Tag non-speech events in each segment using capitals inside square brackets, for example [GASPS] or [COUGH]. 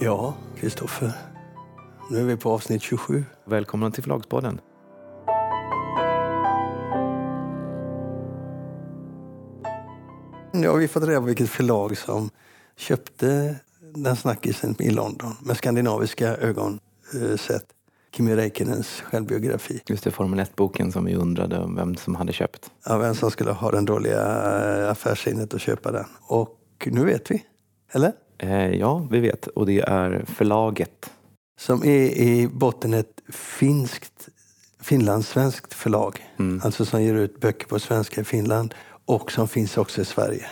Ja, Kristoffer. Nu är vi på avsnitt 27. Välkomna till Förlagspodden. Nu har vi fått reda på vilket förlag som köpte den snackisen i London med skandinaviska ögon eh, sett. Kimi Räikkönens självbiografi. Just det, Formel 1-boken som vi undrade om vem som hade köpt. Ja, vem som skulle ha den dåliga eh, affärssinnet att köpa den. Och nu vet vi. Eller? Eh, ja, vi vet. Och det är förlaget. Som är i botten ett finskt, finlandssvenskt förlag. Mm. Alltså som ger ut böcker på svenska i Finland och som finns också i Sverige.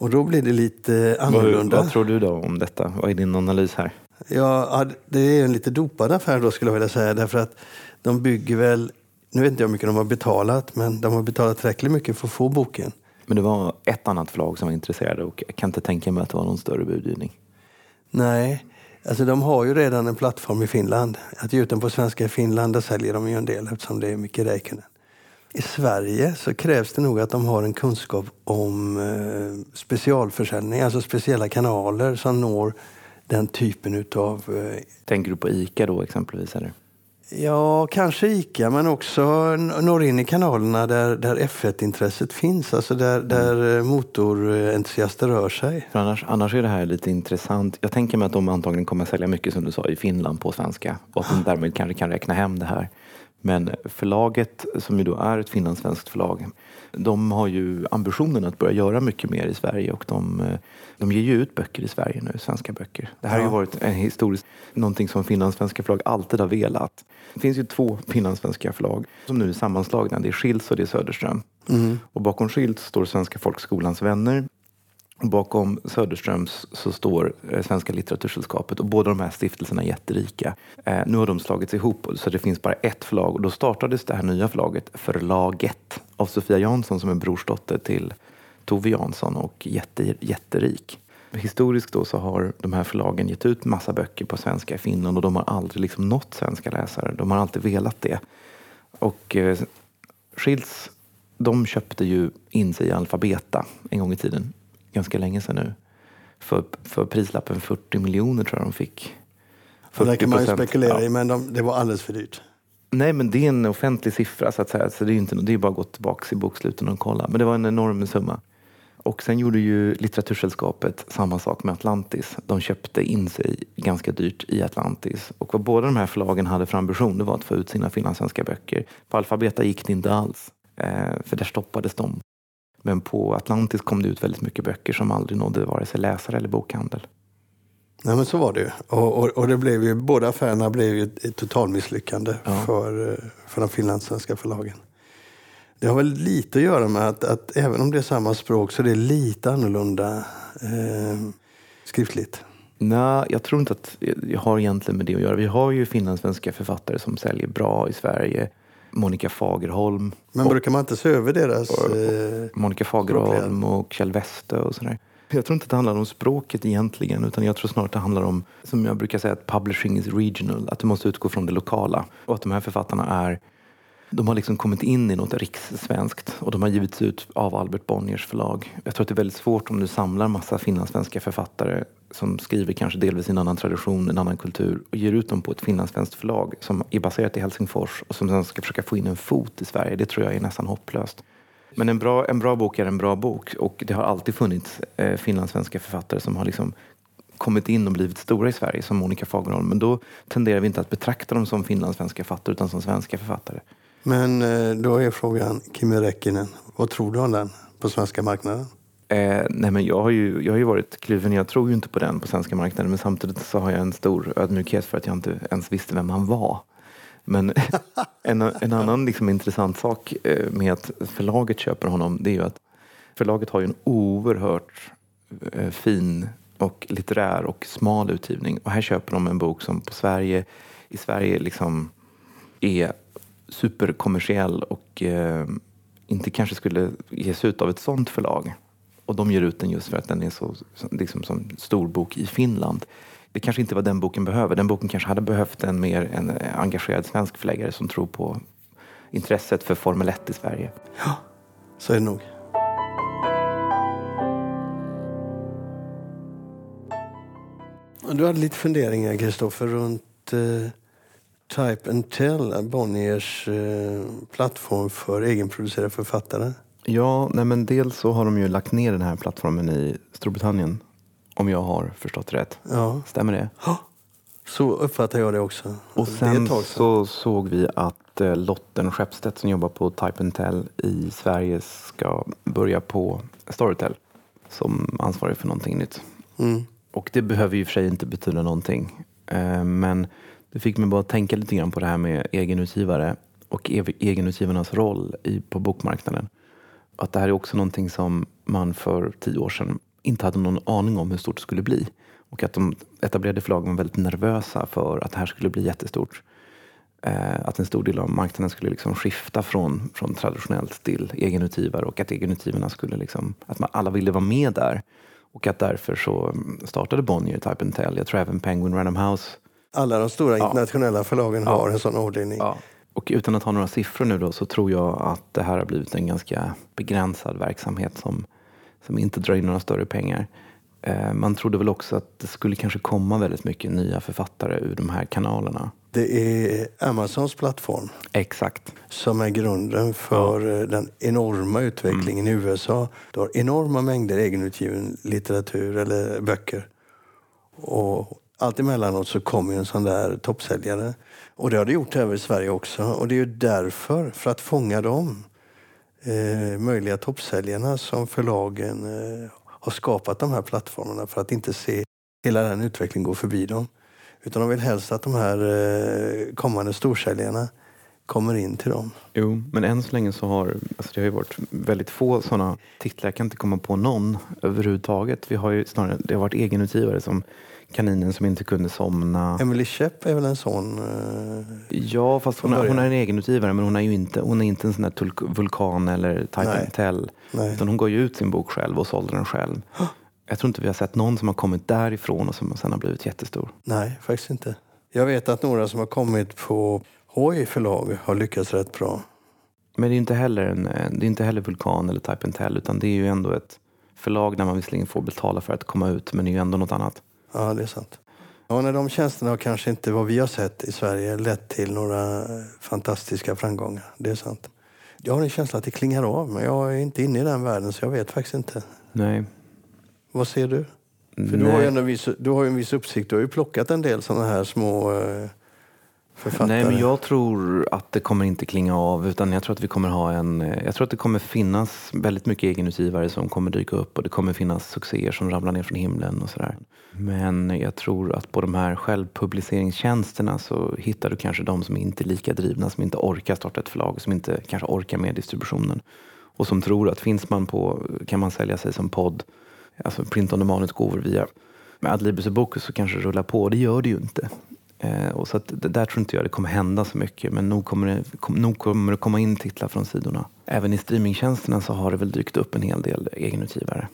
Och då blir det lite annorlunda. Vad, vad tror du då om detta? Vad är din analys här? Ja, det är en lite dopad affär då skulle jag vilja säga. Därför att de bygger väl, nu vet inte jag hur mycket de har betalat, men de har betalat tillräckligt mycket för att få boken. Men det var ett annat förlag som var intresserade och jag kan inte tänka mig att det var någon större budgivning. Nej, alltså de har ju redan en plattform i Finland. Att ge ut den på svenska i Finland, där säljer de ju en del eftersom det är mycket Räikkönen. I Sverige så krävs det nog att de har en kunskap om eh, specialförsäljning, alltså speciella kanaler som når den typen utav... Eh, Tänker du på ICA då exempelvis? Eller? Ja, kanske ICA, men också når in i kanalerna där, där F1-intresset finns, alltså där, där eh, motorentusiaster rör sig. För annars, annars är det här lite intressant. Jag tänker mig att de antagligen kommer att sälja mycket som du sa i Finland på svenska och att de därmed kanske kan räkna hem det här. Men förlaget som ju då är ett finlandssvenskt förlag de har ju ambitionen att börja göra mycket mer i Sverige och de, eh, de ger ju ut böcker i Sverige nu, svenska böcker. Det här har Ja. ju varit en historisk, någonting som finlandssvenska förlag alltid har velat. Det finns ju två finlandssvenska förlag som nu är sammanslagna. Det är Schilds och det är Söderström. Och bakom Schilds står Svenska folkskolans vänner Bakom Söderströms så står eh, Svenska litteratursällskapet och båda de här stiftelserna är jätterika. Eh, nu har de slagits ihop så det finns bara ett förlag och då startades det här nya förlaget Förlaget av Sofia Jansson som är brorsdotter till Tove Jansson och jätte, jätterik. Historiskt då så har de här förlagen gett ut massa böcker på svenska i Finland och de har aldrig liksom nått svenska läsare. De har alltid velat det. Och eh, Schilds, de köpte ju in sig i Alfabeta en gång i tiden ganska länge sedan nu. För, för prislappen 40 miljoner tror jag de fick. Det kan man ju 40%, spekulera ja. i, men de, det var alldeles för dyrt. Nej, men det är en offentlig siffra så att säga. Så det är inte, det är bara att gå tillbaka i boksluten och kolla. Men det var en enorm summa. Och sen gjorde ju Litteratursällskapet samma sak med Atlantis. De köpte in sig ganska dyrt i Atlantis. Och vad båda de här förlagen hade för ambition det var att få ut sina finlandssvenska böcker. På Alfabeta gick det inte alls. Eh, för där stoppades de. Men på Atlantis kom det ut väldigt mycket böcker som aldrig nådde vare sig läsare eller bokhandel. Nej, men så var det ju. Och, och, och det blev ju, båda affärerna blev ju ett, totalmisslyckande Ja. för, eh, för de finlandssvenska förlagen. Det har väl lite att göra med att, att även om det är samma språk så är det lite annorlunda eh, skriftligt. Nej, jag tror inte att jag har egentligen med det att göra. Vi har ju finlandssvenska författare som säljer bra i Sverige. Monica Fagerholm. Men och, brukar man inte se över deras... Eh, Monica Fagerholm och Kjell Weste och sådär. Jag tror inte att det handlar om språket egentligen utan jag tror snarare att det handlar om, som jag brukar säga, att publishing is regional. Att du måste utgå från det lokala. Och att de här författarna är de har liksom kommit in i något rikssvenskt och de har givits ut av Albert Bonniers förlag. Jag tror att det är väldigt svårt om du samlar massa finlandssvenska författare som skriver kanske delvis i en annan tradition, en annan kultur och ger ut dem på ett finlandssvenskt förlag som är baserat i Helsingfors och som sen ska försöka få in en fot i Sverige. Det tror jag är nästan hopplöst. Men en bra, en bra bok är en bra bok och det har alltid funnits eh, finlandssvenska författare som har liksom kommit in och blivit stora i Sverige som Monica Fagerholm. Men då tenderar vi inte att betrakta dem som finlandssvenska författare utan som svenska författare men eh, då är frågan, Kimi Räkkinen, vad tror du om den på svenska marknaden? Eh, nej men jag, har ju, jag har ju varit kluven. Jag tror ju inte på den på svenska marknaden. Men samtidigt så har jag en stor ödmjukhet för att jag inte ens visste vem han var. Men [LAUGHS] en, en annan liksom intressant sak eh, med att förlaget köper honom det är ju att förlaget har ju en oerhört eh, fin och litterär och smal utgivning. Och här köper de en bok som på Sverige, i Sverige liksom är superkommersiell och eh, inte kanske skulle ges ut av ett sånt förlag. Och de ger ut den just för att den är så liksom, som stor bok i Finland. Det kanske inte var den boken behöver. Den boken kanske hade behövt en mer en engagerad svensk förläggare som tror på intresset för Formel 1 i Sverige. Ja, Så är det nog. Du hade lite funderingar, Kristoffer, runt eh, Type and Tell, Bonniers eh, plattform för egenproducerade författare. Ja, nej men dels så har de ju lagt ner den här plattformen i Storbritannien. Om jag har förstått rätt. Ja. Stämmer det? Så uppfattar jag det också. Och det sen sedan. så såg vi att eh, Lotten Skeppstedt som jobbar på Type and Tell i Sverige ska börja på Storytel som ansvarig för någonting nytt. Mm. Och det behöver ju i och för sig inte betyda någonting. Eh, Men det fick mig bara att tänka lite grann på det här med egenutgivare och egenutgivarnas roll i, på bokmarknaden. Att det här är också någonting som man för tio år sedan inte hade någon aning om hur stort det skulle bli. Och att de etablerade förlagen var väldigt nervösa för att det här skulle bli jättestort. Eh, att en stor del av marknaden skulle liksom skifta från, från traditionellt till egenutgivare och att egenutgivarna skulle liksom, att man alla ville vara med där. Och att därför så startade Bonnier Type and Tell. Jag tror även Penguin Random House alla de stora Ja. internationella förlagen Ja. har en sån avdelning. Ja. Och utan att ha några siffror nu då så tror jag att det här har blivit en ganska begränsad verksamhet som, som inte drar in några större pengar. Eh, man trodde väl också att det skulle kanske komma väldigt mycket nya författare ur de här kanalerna. Det är Amazons plattform Exakt. som är grunden för eh, den enorma utvecklingen Mm. i USA. Du har enorma mängder egenutgiven litteratur eller böcker. Och allt emellanåt så kommer ju en sån där toppsäljare. Och det har det gjort över i Sverige också. Och det är ju därför, för att fånga dem, eh, möjliga toppsäljarna som förlagen eh, har skapat de här plattformarna för att inte se hela den utvecklingen gå förbi dem. Utan de vill helst att de här eh, kommande storsäljarna kommer in till dem. Jo, men än så länge så har alltså det har ju varit väldigt få sådana titlar. Jag kan inte komma på någon överhuvudtaget. Vi har ju snarare, det har varit egenutgivare som Kaninen som inte kunde somna. Emily Schepp är väl en sån? Eh, Ja, fast hon, hon är en egenutgivare men hon är ju inte, hon är inte en sån där vulkan eller and Tell. Utan hon gav ju ut sin bok själv och sålde den själv. [GASPS] Jag tror inte vi har sett någon som har kommit därifrån och som sen har blivit jättestor. nej, faktiskt inte. Jag vet att några som har kommit på Hoi förlag har lyckats rätt bra. Men det är inte heller, en, det är inte heller Vulkan eller Type Tell utan det är ju ändå ett förlag där man visserligen får betala för att komma ut men det är ju ändå något annat. Ja, det är sant. Ja, när de tjänsterna har kanske inte, vad vi har sett i Sverige, lett till några fantastiska framgångar. Det är sant. Jag har en känsla att det klingar av, men jag är inte inne i den världen så jag vet faktiskt inte. Nej. Vad ser du? För du har, ju en viss, du har en viss uppsikt. Du har ju plockat en del sådana här små eh, författare. Nej, men jag tror att det kommer inte klinga av utan jag tror att vi kommer ha en, eh, jag tror att det kommer finnas väldigt mycket egenutgivare som kommer dyka upp och det kommer finnas succéer som ramlar ner från himlen och sådär. Men jag tror att på de här självpubliceringstjänsterna så hittar du kanske de som inte är lika drivna, som inte orkar starta ett förlag, som inte kanske orkar med distributionen och som tror att finns man på, kan man sälja sig som podd, alltså print on demand-utgåvor via med Adlibris och Bokus så kanske det rullar på. Det gör det ju inte. Eh, och så det där tror inte jag det kommer hända så mycket. Men nog kommer, det, kom, nog kommer det komma in titlar från sidorna. Även i streamingtjänsterna så har det väl dykt upp en hel del egenutgivare.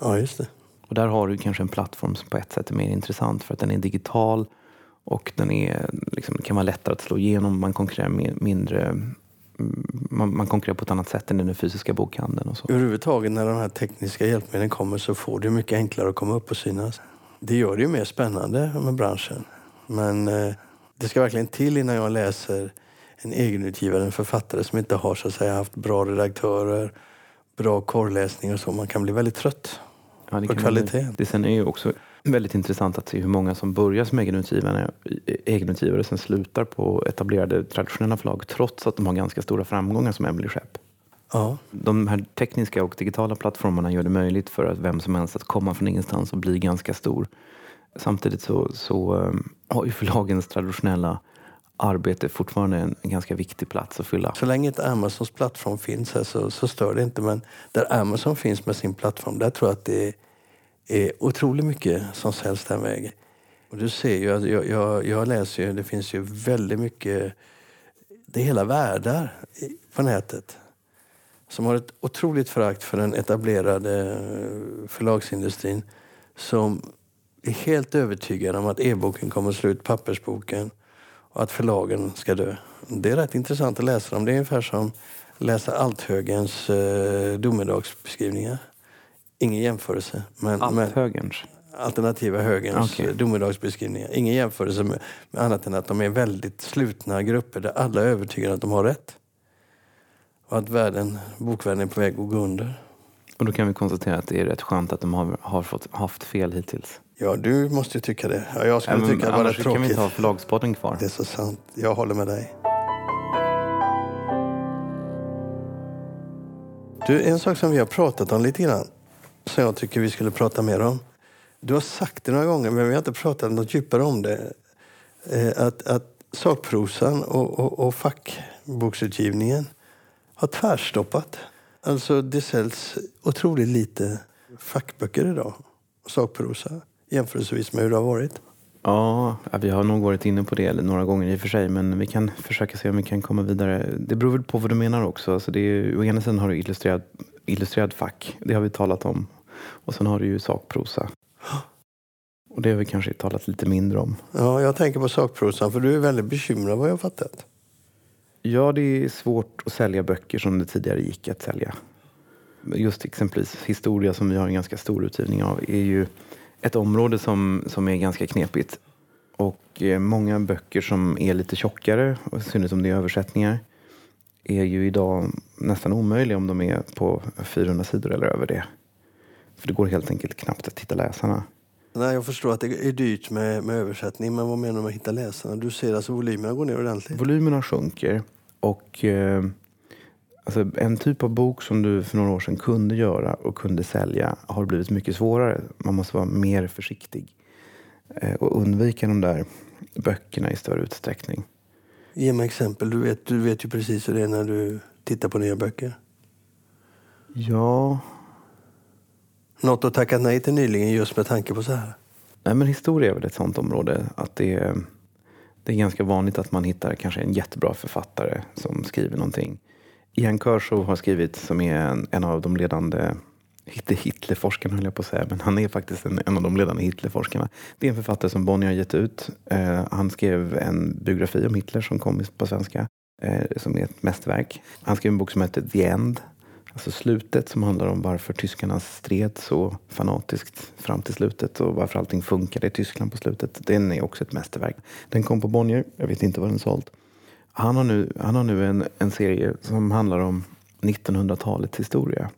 Ja, just det. Och där har du kanske en plattform som på ett sätt är mer intressant för att den är digital och den är, liksom, kan vara lättare att slå igenom. Man konkurrerar med, mindre mm, man, man konkurrerar på ett annat sätt än den fysiska bokhandeln. Och så. Överhuvudtaget när de här tekniska hjälpmedlen kommer så får det mycket enklare att komma upp och synas. Det gör det ju mer spännande med branschen. Men eh, det ska verkligen till innan jag läser en egenutgivare, en författare som inte har så att säga haft bra redaktörer, bra korrläsning och så. Man kan bli väldigt trött. Ja, på kvaliteten. Det sen är ju också väldigt intressant att se hur många som börjar som egenutgivare, egenutgivare sen slutar på etablerade traditionella förlag trots att de har ganska stora framgångar som Emily Schepp. Ja, De här tekniska och digitala plattformarna gör det möjligt för att vem som helst att komma från ingenstans och bli ganska stor. Samtidigt så, så ehm, har ju förlagens traditionella arbete fortfarande en, en ganska viktig plats att fylla. så länge inte Amazons plattform finns här så, så stör det inte. Men där Amazon finns med sin plattform, där tror jag att det är otroligt mycket som säljs den vägen. Och du ser ju, att jag, jag, jag läser ju, det finns ju väldigt mycket, det är hela världar på nätet som har ett otroligt förakt för den etablerade eh, förlagsindustrin som är helt övertygade om att e-boken kommer att slå ut pappersboken och att förlagen ska dö. Det är rätt intressant att läsa dem. Det är ungefär som läsa Althögens eh, domedagsbeskrivningar. Ingen jämförelse. Men, men, Althögerns. alternativa högerns Okej. domedagsbeskrivningar. Ingen jämförelse med, med annat än att de är väldigt slutna grupper där alla är övertygade att de har rätt. Och att världen, bokvärlden är på väg att gå under. Och då kan vi konstatera att det är rätt skönt att de har, har fått, haft fel hittills. Ja, du måste ju tycka det. Ja, jag skulle tycka det var rätt kan vi tråkigt. inte ha Förlagspodden kvar. Det är så sant. Jag håller med dig. Du, en sak som vi har pratat om lite grann, som jag tycker vi skulle prata mer om. Du har sagt det några gånger, men vi har inte pratat något djupare om det. Eh, Att, att sakprosan och, och, och fackboksutgivningen har tvärstoppat. Alltså det säljs otroligt lite fackböcker idag, sakprosa, jämförelsevis med hur det har varit. Ja, vi har nog varit inne på det några gånger i och för sig, men vi kan försöka se om vi kan komma vidare. Det beror väl på vad du menar också. Alltså det är, å ena sidan har du illustrerad, illustrerad fack, det har vi talat om. Och sen har du ju sakprosa. Och det har vi kanske talat lite mindre om. Ja, jag tänker på sakprosan, för du är väldigt bekymrad vad jag fattat. Ja, det är svårt att sälja böcker som det tidigare gick att sälja. Just exempelvis historia som vi har en ganska stor utgivning av är ju ett område som, som är ganska knepigt. Och eh, många böcker som är lite tjockare, och i synnerhet om det är översättningar, är ju idag nästan omöjliga om de är på 400 sidor eller över det. För det går helt enkelt knappt att hitta läsarna. Nej, jag förstår att det är dyrt med, med översättning, men vad menar du med att hitta läsarna? Du ser alltså volymerna går ner ordentligt. Volymerna sjunker och eh, alltså en typ av bok som du för några år sedan kunde göra och kunde sälja har blivit mycket svårare. Man måste vara mer försiktig eh, och undvika de där böckerna i större utsträckning. Ge mig exempel. Du vet, du vet ju precis hur det är när du tittar på nya böcker. Ja, Något att tacka nej till nyligen just med tanke på så här. nej, men historia är väl ett sånt område att det är, det är ganska vanligt att man hittar kanske en jättebra författare som skriver någonting. Ian Kershaw har skrivit, som är en, en av de ledande inte Hitlerforskarna höll jag på att säga, men han är faktiskt en, en av de ledande Hitlerforskarna. Det är en författare som Bonnier har gett ut. Eh, han skrev en biografi om Hitler som kom på svenska, eh, som är ett mästerverk. Han skrev en bok som heter The End, alltså slutet, som handlar om varför tyskarna stred så fanatiskt fram till slutet och varför allting funkade i Tyskland på slutet. Den är också ett mästerverk. Den kom på Bonnier, jag vet inte vad den sålt. Han har nu, han har nu en, en serie som handlar om 1900-talets historia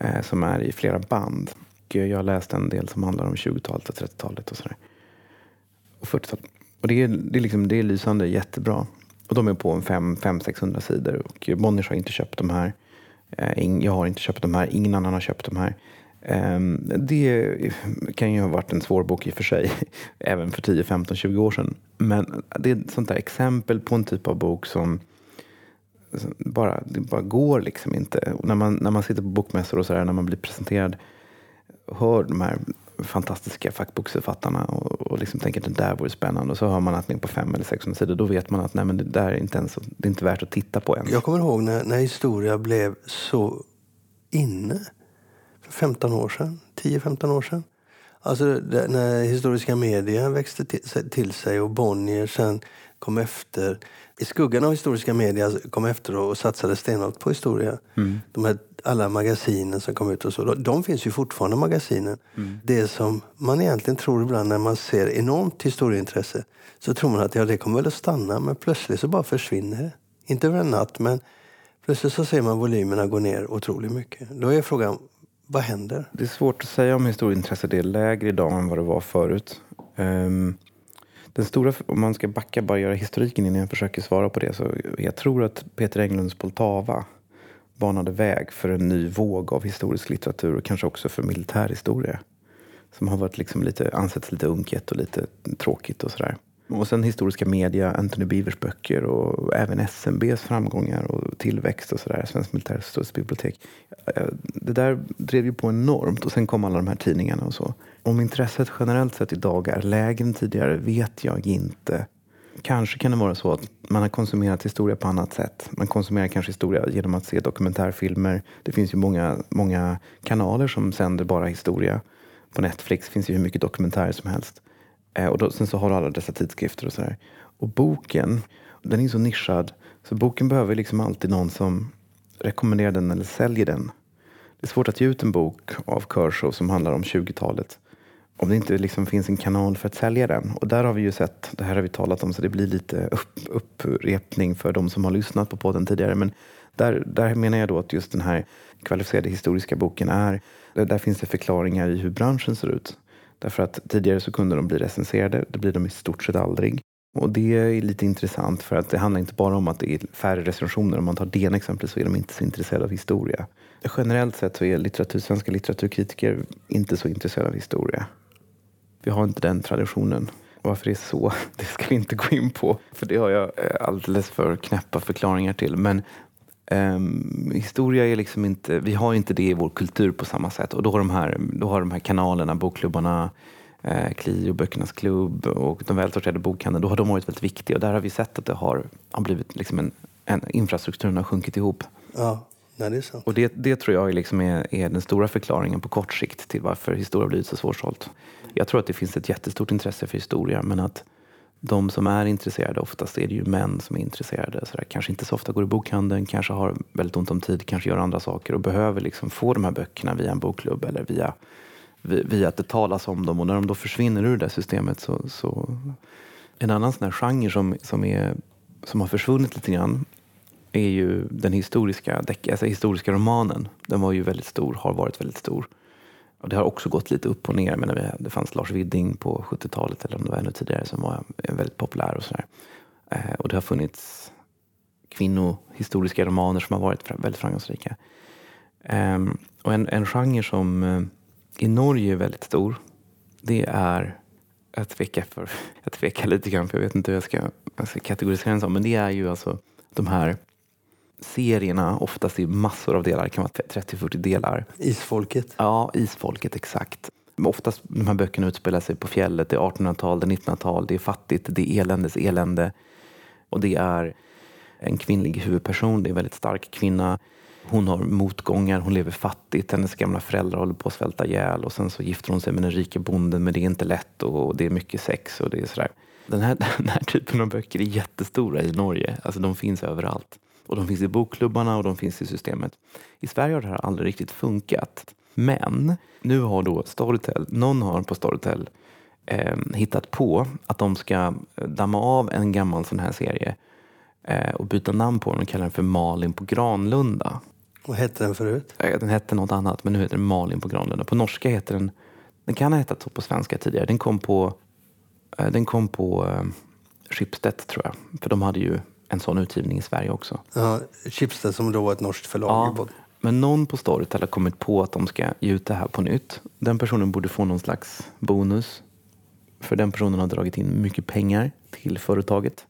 eh, som är i flera band. Och jag har läst en del som handlar om 20-talet och 30-talet och sådär. Och 40-talet. Och det är, det, är liksom, det är lysande, jättebra. Och de är på en 500-600 sidor. Och Bonniers har inte köpt de här. Eh, jag har inte köpt de här. Ingen annan har köpt de här. Ehm, det kan ju ha varit en svår bok i och för sig, [LAUGHS] även för 10, 15, 20 år sedan. Men det är ett sånt där exempel på en typ av bok som bara, det bara går liksom inte. Och när, man, när man sitter på bokmässor och så där, när man blir presenterad hör de här fantastiska fackboksförfattarna och, och liksom tänker att det där vore spännande och så hör man att det är på fem eller 600 sidor. Då vet man att nej, men det där är inte ens det är inte värt att titta på ens. Jag kommer ihåg när, när historia blev så inne 15 år sedan, 10-15 år sedan. Alltså det, när historiska media växte till, sig- till sig och Bonnier sen kom efter. I skuggan av historiska media kom efter och satsade stenhårt på historia. De här, alla magasinen som kom ut och så. De, de finns ju fortfarande magasinen. Det som man egentligen tror ibland när man ser enormt historieintresse så tror man att ja, det kommer väl att stanna men plötsligt så bara försvinner det. Inte över en natt men plötsligt så ser man volymerna gå ner otroligt mycket. Då är frågan, vad händer? Det är svårt att säga om historieintresset är lägre idag än vad det var förut. Um, den stora, om man ska backa bara göra historiken innan jag försöker svara på det. Så jag tror att Peter Englunds Poltava banade väg för en ny våg av historisk litteratur och kanske också för militärhistoria. Som har varit liksom lite, ansetts lite unket och lite tråkigt och sådär. Och sen historiska media, Anthony Beavers böcker och även SMBs framgångar och tillväxt och sådär. Svensk militärhistorisk bibliotek. Eh, det där drev ju på enormt och sen kom alla de här tidningarna och så. Om intresset generellt sett idag är lägre än tidigare vet jag inte. Kanske kan det vara så att man har konsumerat historia på annat sätt. Man konsumerar kanske historia genom att se dokumentärfilmer. Det finns ju många, många kanaler som sänder bara historia. På Netflix finns ju hur mycket dokumentärer som helst. Eh, och då, sen så har du alla dessa tidskrifter och sådär. Och boken, den är så nischad. Så boken behöver liksom alltid någon som rekommenderar den eller säljer den. Det är svårt att ge ut en bok av Kershaw som handlar om 20-talet om det inte liksom finns en kanal för att sälja den. Och där har vi ju sett, det här har vi talat om så det blir lite upp, upprepning för de som har lyssnat på podden tidigare. Men där, där menar jag då att just den här kvalificerade historiska boken är, där finns det förklaringar i hur branschen ser ut. Därför att tidigare så kunde de bli recenserade, det blir de i stort sett aldrig. Och det är lite intressant för att det handlar inte bara om att det är färre recensioner. Om man tar DN exempel så är de inte så intresserade av historia. Generellt sett så är litteratur, svenska litteraturkritiker inte så intresserade av historia. Vi har inte den traditionen. Varför det är så, [LAUGHS] det ska vi inte gå in på. För det har jag eh, alldeles för knäppa förklaringar till. Men um, historia är liksom inte, vi har inte det i vår kultur på samma sätt. Och då har de här, då har de här kanalerna, bokklubbarna, eh, Clio, Böckernas klubb och de välsorterade bokhandeln, då har de varit väldigt viktiga. Och där har vi sett att det har, har blivit liksom en, en infrastrukturen har sjunkit ihop. Ja, nej, det är sant. Och det, det tror jag liksom är, är den stora förklaringen på kort sikt till varför historia har blivit så svårsålt. Jag tror att det finns ett jättestort intresse för historia men att de som är intresserade, oftast är det ju män som är intresserade. Så där, kanske inte så ofta går i bokhandeln, kanske har väldigt ont om tid, kanske gör andra saker och behöver liksom få de här böckerna via en bokklubb eller via, via att det talas om dem. Och när de då försvinner ur det där systemet så, så en annan sån här genre som, som, är, som har försvunnit lite grann är ju den historiska, alltså historiska romanen. Den var ju väldigt stor, har varit väldigt stor. Och det har också gått lite upp och ner. Men det fanns Lars Widding på 70-talet eller om det var ännu tidigare som var väldigt populär och sådär. Eh, och det har funnits kvinnohistoriska romaner som har varit väldigt framgångsrika. Ehm, och en, en genre som eh, i Norge är väldigt stor, det är, jag tvekar, för, [LAUGHS] jag tvekar lite grann för jag vet inte hur jag ska, jag ska kategorisera den som, men det är ju alltså de här serierna, oftast i massor av delar, kan vara 30-40 delar. Isfolket? Ja, Isfolket, exakt. Oftast de här böckerna utspelar sig på fjället, det är 1800-tal, det är 1900-tal, det är fattigt, det är eländes elände. Och det är en kvinnlig huvudperson, det är en väldigt stark kvinna. Hon har motgångar, hon lever fattigt, hennes gamla föräldrar håller på att svälta ihjäl och sen så gifter hon sig med den rika bonden men det är inte lätt och det är mycket sex och det är sådär. Den här, [LAUGHS] den här typen av böcker är jättestora i Norge, alltså de finns överallt. Och de finns i bokklubbarna och de finns i systemet. I Sverige har det här aldrig riktigt funkat. Men nu har då Storytel, någon har på Storytel eh, hittat på att de ska damma av en gammal sån här serie eh, och byta namn på den och kalla den för Malin på Granlunda. Vad hette den förut? Eh, den hette något annat men nu heter den Malin på Granlunda. På norska heter den, den kan ha hetat så på svenska tidigare. Den kom på, eh, den kom på eh, Schibsted tror jag. För de hade ju en sån utgivning i Sverige också. Ja, Schibsted som då var ett norskt förlag. Ja, men någon på Storytel har kommit på att de ska ge ut det här på nytt. Den personen borde få någon slags bonus. För den personen har dragit in mycket pengar till företaget.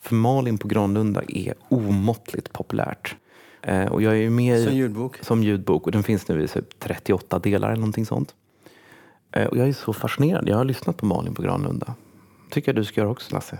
För Malin på Granlunda är omåttligt populärt. Eh, och jag är med som ljudbok? Som ljudbok och den finns nu i 38 delar eller någonting sånt. Eh, och jag är så fascinerad. Jag har lyssnat på Malin på Granlunda. tycker jag du ska göra också Lasse.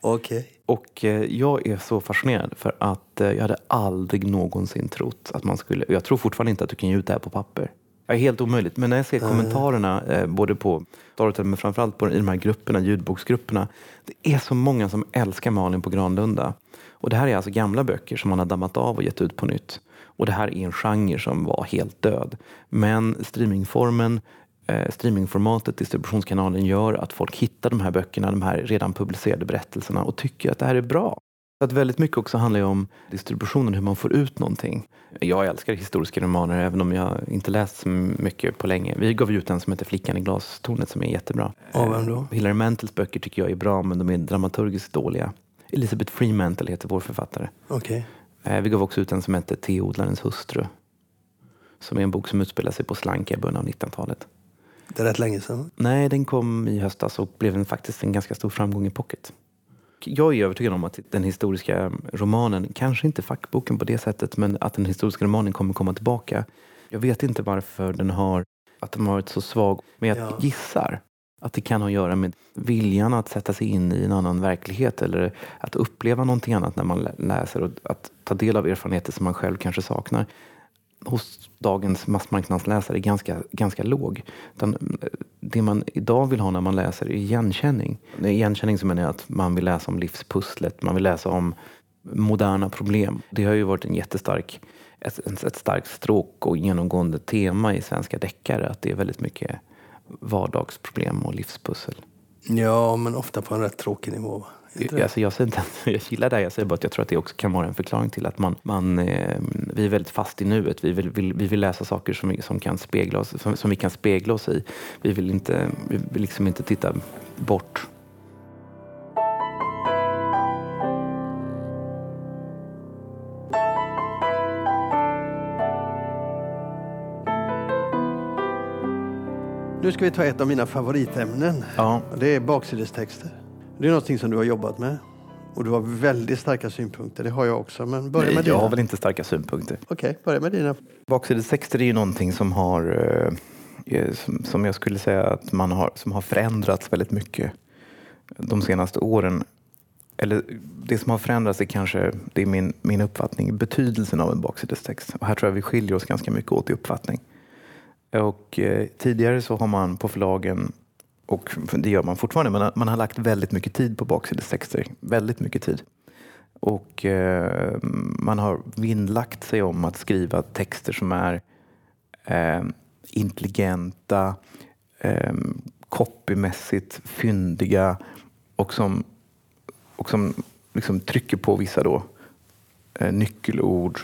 Okej. Okay. Och eh, jag är så fascinerad för att eh, jag hade aldrig någonsin trott att man skulle, jag tror fortfarande inte att du kan ge ut det här på papper. Det är helt omöjligt. Men när jag ser kommentarerna, eh, både på Storytel men framförallt på, i de här grupperna, ljudboksgrupperna. Det är så många som älskar Malin på Granlunda. Och det här är alltså gamla böcker som man har dammat av och gett ut på nytt. Och det här är en genre som var helt död. Men streamingformen streamingformatet, distributionskanalen gör att folk hittar de här böckerna, de här redan publicerade berättelserna och tycker att det här är bra. Så att väldigt mycket också handlar om distributionen, hur man får ut någonting. Jag älskar historiska romaner även om jag inte läst så mycket på länge. Vi gav ut en som heter Flickan i glastornet som är jättebra. Av vem då? Hilary Mantels böcker tycker jag är bra men de är dramaturgiskt dåliga. Elisabeth Freemantle heter vår författare. Okay. Eh, vi gav också ut en som heter Teodlarens hustru. Som är en bok som utspelar sig på Slanka i början av 1900-talet. Det är rätt länge sedan. Nej, den kom i höstas och blev en, faktiskt en ganska stor framgång i pocket. Jag är övertygad om att den historiska romanen, kanske inte fackboken på det sättet, men att den historiska romanen kommer komma tillbaka. Jag vet inte varför den har, att den har varit så svag, men jag ja. gissar att det kan ha att göra med viljan att sätta sig in i en annan verklighet eller att uppleva någonting annat när man läser och att ta del av erfarenheter som man själv kanske saknar hos dagens massmarknadsläsare är ganska, ganska låg. Utan eh, det man idag vill ha när man läser är igenkänning. Med igenkänning som menar att man vill läsa om livspusslet, man vill läsa om moderna problem. Det har ju varit en jättestark, ett, ett starkt stråk och genomgående tema i svenska deckare att det är väldigt mycket vardagsproblem och livspussel. Ja, men ofta på en rätt tråkig nivå det? Alltså jag, säger inte, att- [LAUGHS] jag gillar det, jag säger bara att jag tror att det också kan vara en förklaring till att man, man, eh, vi är väldigt fast i nuet. Vi vill, vill, vi vill läsa saker som, vi- som, kan spegla oss, som, som vi kan spegla oss i. Vi vill, inte, vi vill liksom inte titta bort. Nu ska vi ta ett av mina favoritämnen. Ja, Det är baksidestexter. Det är någonting som du har jobbat med. Och du har väldigt starka synpunkter. Det har jag också. Men börja med jag dina. har väl inte starka synpunkter. Okej, börja med dina. Baksidestexter är ju någonting som har, eh, eh, som, som jag skulle säga att man har, som har förändrats väldigt mycket de senaste åren. Eller det som har förändrats är kanske, det är min, min uppfattning, betydelsen av en baksidestext. Och här tror jag vi skiljer oss ganska mycket åt i uppfattning. Och eh, tidigare så har man på förlagen, och det gör man fortfarande, men man har lagt väldigt mycket tid på baksidestexter. Väldigt mycket tid. Och eh, man har vinnlagt sig om att skriva texter som är eh, intelligenta, eh, copymässigt fyndiga och som, och som liksom trycker på vissa då, eh, nyckelord.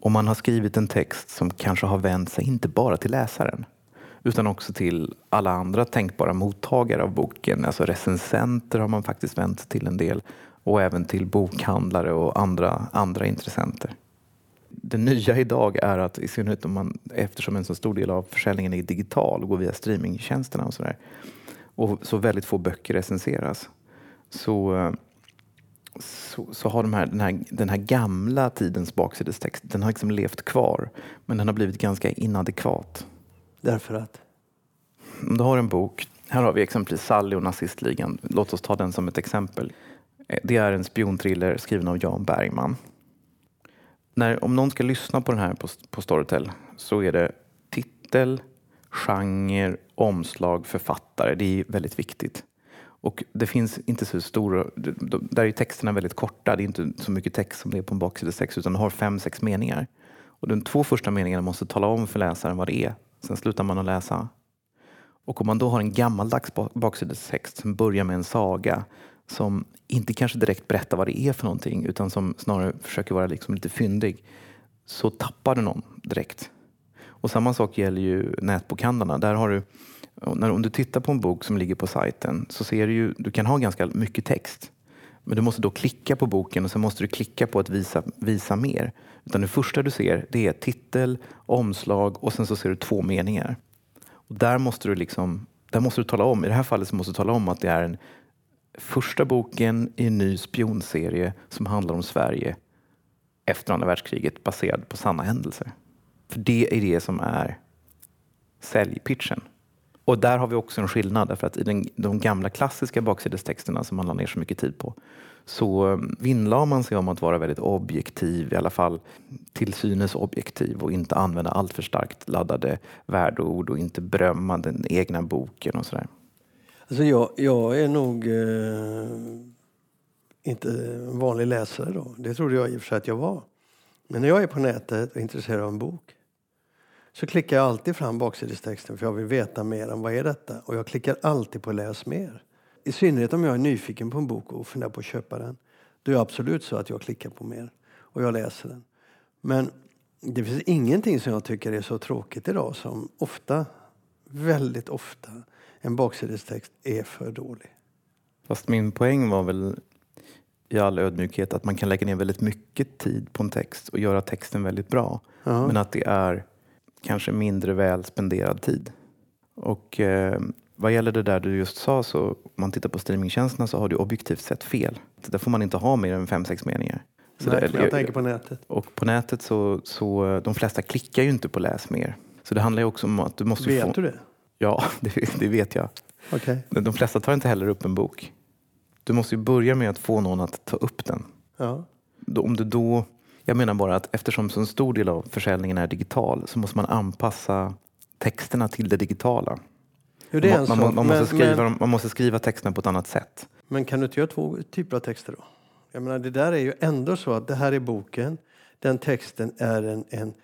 Och man har skrivit en text som kanske har vänt sig inte bara till läsaren utan också till alla andra tänkbara mottagare av boken. Alltså recensenter har man faktiskt vänt sig till en del och även till bokhandlare och andra, andra intressenter. Det nya idag är att i synnerhet om man, eftersom en så stor del av försäljningen är digital och går via streamingtjänsterna och sådär och så väldigt få böcker recenseras så, så, så har de här, den, här, den här gamla tidens baksidestext den har liksom levt kvar men den har blivit ganska inadekvat. Därför att. Om du har en bok, här har vi exempelvis Sally och nazistligan. Låt oss ta den som ett exempel. Eh, det är en spionthriller skriven av Jan Bergman. När, om någon ska lyssna på den här på, på Storytel så är det titel, genre, omslag, författare. Det är väldigt viktigt. Och det finns inte så stora, där är texterna väldigt korta. Det är inte så mycket text som det är på en baksidesex, utan du har fem, sex meningar. Och de två första meningarna måste tala om för läsaren vad det är. Sen slutar man att läsa. Och om man då har en gammaldags baksidestext som börjar med en saga som inte kanske direkt berättar vad det är för någonting utan som snarare försöker vara liksom lite fyndig så tappar du någon direkt. Och samma sak gäller ju nätbokhandlarna. Där har du, när, om du tittar på en bok som ligger på sajten så ser du ju, du kan ha ganska mycket text. Men du måste då klicka på boken och sen måste du klicka på att visa, visa mer. Utan det första du ser det är titel, omslag och sen så ser du två meningar. Och där måste du liksom, där måste du tala om, i det här fallet så måste du tala om att det är den första boken i en ny spionserie som handlar om Sverige efter andra världskriget baserad på sanna händelser. För det är det som är säljpitchen. Och där har vi också en skillnad därför att i den, de gamla klassiska baksidestexterna som man la ner så mycket tid på så eh, vinnlade man sig om att vara väldigt objektiv, i alla fall till synes objektiv och inte använda alltför starkt laddade värdeord och inte berömma den egna boken och sådär. Alltså jag, jag är nog eh, inte en vanlig läsare då. Det trodde jag i och för sig att jag var. Men när jag är på nätet och är intresserad av en bok så klickar jag alltid fram baksidestexten för jag vill veta mer om vad är detta. Och jag klickar alltid på läs mer. I synnerhet om jag är nyfiken på en bok och funderar på att köpa den. Då är det absolut så att jag klickar på mer och jag läser den. Men det finns ingenting som jag tycker är så tråkigt idag som ofta, väldigt ofta, en baksidestext är för dålig. Fast min poäng var väl i all ödmjukhet att man kan lägga ner väldigt mycket tid på en text och göra texten väldigt bra. Ja. Men att det är kanske mindre väl spenderad tid. Och eh, vad gäller det där du just sa så om man tittar på streamingtjänsterna så har du objektivt sett fel. Där får man inte ha mer än fem, sex meningar. Så Nej, där- jag tänker på nätet. Och på nätet så, så de flesta klickar ju inte på läs mer. Så det handlar ju också om att du måste Vet få... du det? Ja, [LAUGHS] det, det vet jag. Men De flesta tar inte heller upp en bok. Du måste ju börja med att få någon att ta upp den. Ja. Om du då, jag menar bara att eftersom så en stor del av försäljningen är digital så måste man anpassa texterna till det digitala. Jo, det man, man, man, måste men, skriva, men, man måste skriva texterna på ett annat sätt. men kan du inte göra två typer av texter då? Jag menar, det där är ju ändå så att det här är boken. Den texten är en, en,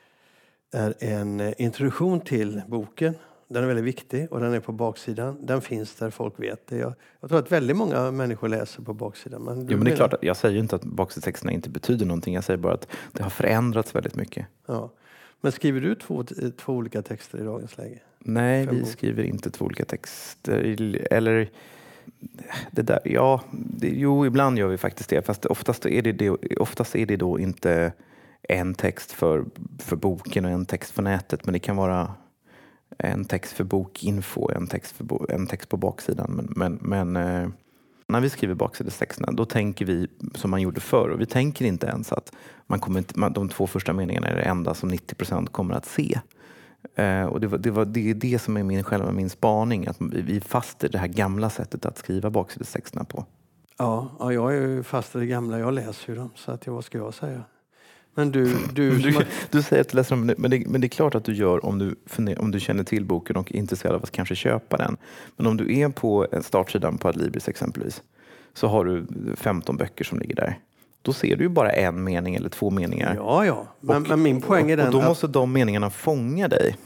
är en eh, introduktion till boken. Den är väldigt viktig och den är på baksidan. Den finns där folk vet det. Jag, jag tror att väldigt många människor läser på baksidan. Men jo, men det är klart, jag säger inte att baksidestexterna inte betyder någonting. Jag säger bara att det har förändrats väldigt mycket. Ja. Men skriver du två, två olika texter i dagens läge? Nej, vi skriver inte två olika texter. Eller det där, ja, det, jo, ibland gör vi faktiskt det. Fast oftast är det, det, oftast är det då inte en text för, för boken och en text för nätet. Men det kan vara en text för bokinfo, en text, för en text på baksidan. Men, men, men eh, när vi skriver baksidestexterna då tänker vi som man gjorde förr. Och vi tänker inte ens att man kommer inte, de två första meningarna är det enda som 90 procent kommer att se. Eh, och det, var, det, var, det är det som är min, själva min spaning, att vi är fast i det här gamla sättet att skriva baksidestexterna på. Ja, ja, jag är ju fast i det gamla. Jag läser ju dem, så att, vad ska jag säga? Men du, du, du, du säger att du läser dem, men det, men det är klart att du gör om du, om du känner till boken och är intresserad av att kanske köpa den. Men om du är på startsidan på Adlibris exempelvis, så har du 15 böcker som ligger där. Då ser du ju bara en mening eller två meningar. Ja, ja. Men, och, men min poäng är den Och då måste de meningarna fånga dig.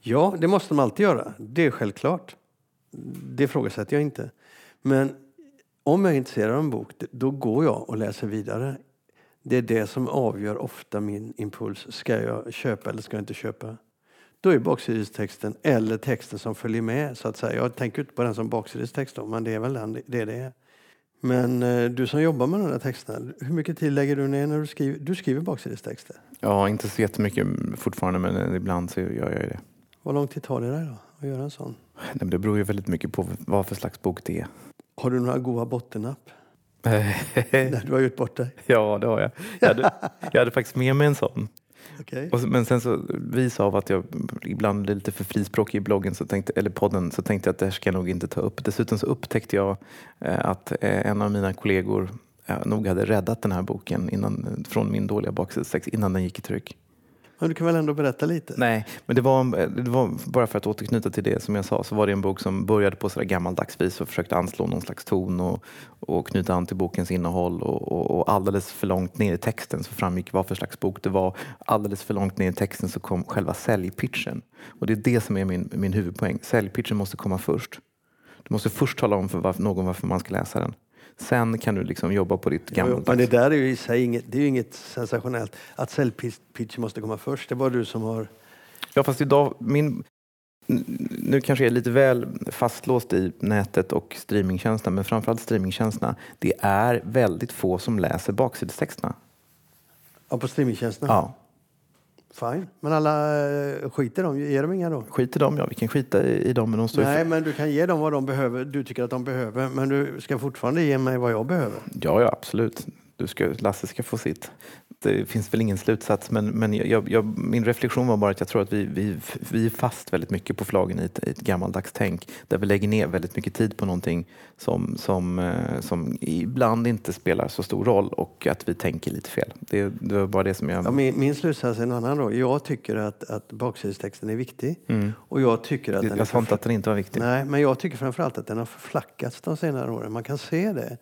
Ja, det måste de alltid göra. Det är självklart. Det ifrågasätter jag inte. Men om jag är intresserad av en bok, då går jag och läser vidare det är det som avgör ofta min impuls. Ska jag köpa eller ska jag inte köpa? Då är baksidestexten eller texten som följer med. så att säga. Jag tänker inte på den som baksidestext då, men det är väl den, det är det. Men eh, du som jobbar med de där texterna, hur mycket tid lägger du ner när du skriver, du skriver baksidestexter? Ja, inte så jättemycket fortfarande, men ibland så gör jag det. Vad lång tid tar det dig då, att göra en sån? Nej, det beror ju väldigt mycket på vad för slags bok det är. Har du några goda bottennapp? När du har gjort bort dig? [LAUGHS] Ja, det har jag. Jag hade, jag hade faktiskt med mig en sån. Okay. Och, men sen så vis av att jag ibland blir lite för frispråkig i bloggen så tänkte, eller podden så tänkte jag att det här ska jag nog inte ta upp. Dessutom så upptäckte jag eh, att eh, en av mina kollegor eh, nog hade räddat den här boken innan, från min dåliga baksidestext innan den gick i tryck. Men du kan väl ändå berätta lite? Nej, men det var, eh, det var bara för att återknyta till det som jag sa så var det en bok som började på sådär gammaldags vis och försökte anslå någon slags ton och, och knyta an till bokens innehåll och, och, och, alldeles för långt ner i texten så framgick vad för slags bok det var. Alldeles för långt ner i texten så kom själva säljpitchen och det är det som är min, min huvudpoäng. Säljpitchen måste komma först. Du måste först tala om för varför, någon varför man ska läsa den. Sen kan du liksom jobba på ditt gamla. men det där är ju i sig inget, det är inget sensationellt. Att säljpitch måste komma först, det var du som har... Ja, fast idag, min, nu kanske jag är lite väl fastlåst i nätet och streamingtjänsterna, men framförallt streamingtjänsterna. Det är väldigt få som läser baksidestexterna. Ja, på streamingtjänsterna? Ja. Fine. Men alla eh, skiter de, ger de inga då? Skiter de, ja. Vi kan skita i, i dem. Men de står Nej, men du kan ge dem vad de behöver, du tycker att de behöver. Men du ska fortfarande ge mig vad jag behöver. Ja, ja absolut. Du ska, Lasse ska få sitt det finns väl ingen slutsats, men, men jag, jag, min reflektion var bara att jag tror att vi, vi, vi är fast väldigt mycket på förlagen i ett, ett gammaldags tänk där vi lägger ner väldigt mycket tid på någonting som, som, eh, som ibland inte spelar så stor roll och att vi tänker lite fel. Det, det var bara det som jag... Ja, min, min slutsats är en annan då. Jag tycker att, att baksidestexten är viktig. Mm. Och jag tycker att jag den jag sa inte att den inte var viktig. Nej, men jag tycker framförallt att den har förflackats de senare åren. Man kan se det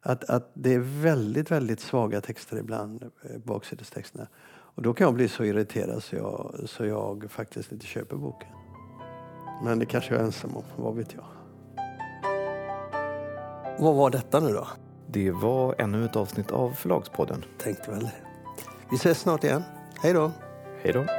att, att det är väldigt, väldigt svaga texter ibland, eh, baksidestexterna. Och då kan jag bli så irriterad så jag, så jag faktiskt inte köper boken. Men det kanske jag är ensam om, vad vet jag. Vad var detta nu då? Det var ännu ett avsnitt av Förlagspodden. Tänkte väl det. Vi ses snart igen. Hej då! Hej då!